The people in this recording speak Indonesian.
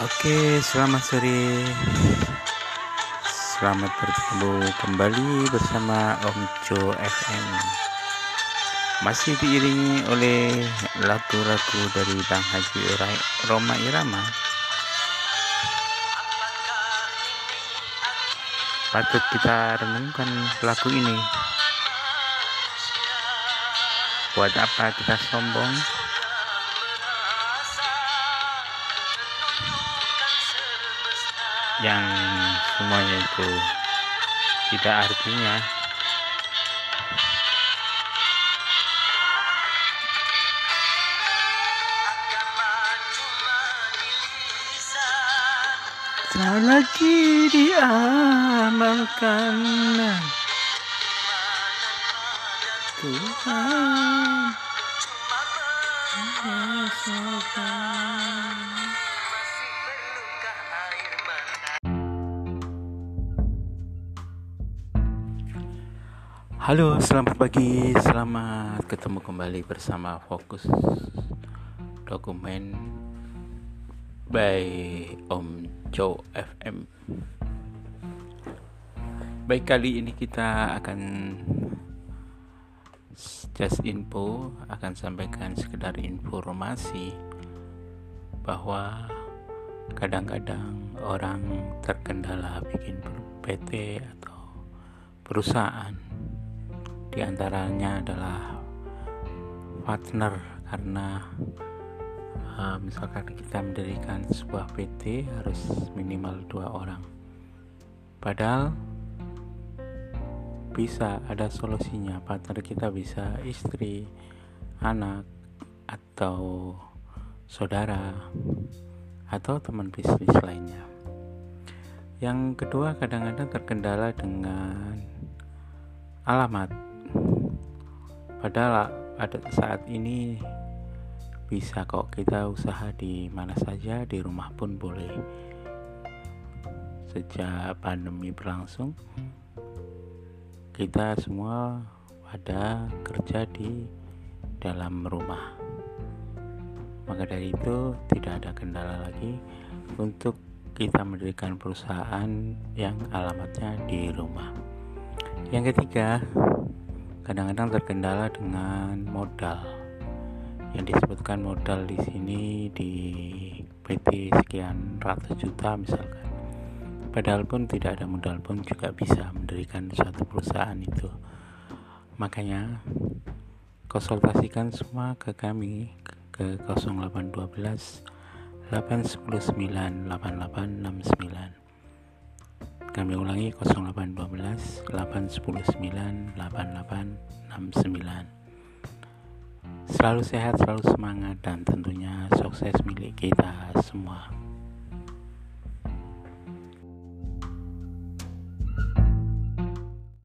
Oke, selamat sore. Selamat bertemu kembali bersama Om Jo FM. Masih diiringi oleh lagu-lagu dari Bang Haji Roma Irama. Patut kita renungkan lagu ini. Buat apa kita sombong? Yang semuanya itu. Tidak artinya. Lagi diamalkan. Tuhan Halo, selamat pagi. Selamat ketemu kembali bersama Fokus Dokumen by Om Joe FM. Baik kali ini kita akan just info akan sampaikan sekedar informasi bahwa kadang-kadang orang terkendala bikin PT atau perusahaan di antaranya adalah partner karena uh, misalkan kita mendirikan sebuah PT harus minimal dua orang. Padahal bisa ada solusinya partner kita bisa istri anak atau saudara atau teman bisnis lainnya. Yang kedua kadang-kadang terkendala dengan alamat Padahal pada saat ini bisa kok kita usaha di mana saja, di rumah pun boleh. Sejak pandemi berlangsung, kita semua pada kerja di dalam rumah. Maka dari itu tidak ada kendala lagi untuk kita mendirikan perusahaan yang alamatnya di rumah. Yang ketiga, kadang-kadang terkendala dengan modal. Yang disebutkan modal di sini di PT sekian ratus juta misalkan. Padahal pun tidak ada modal pun juga bisa mendirikan suatu perusahaan itu. Makanya konsultasikan semua ke kami ke 0812 819 8869 kami ulangi 0812 819 8869 selalu sehat selalu semangat dan tentunya sukses milik kita semua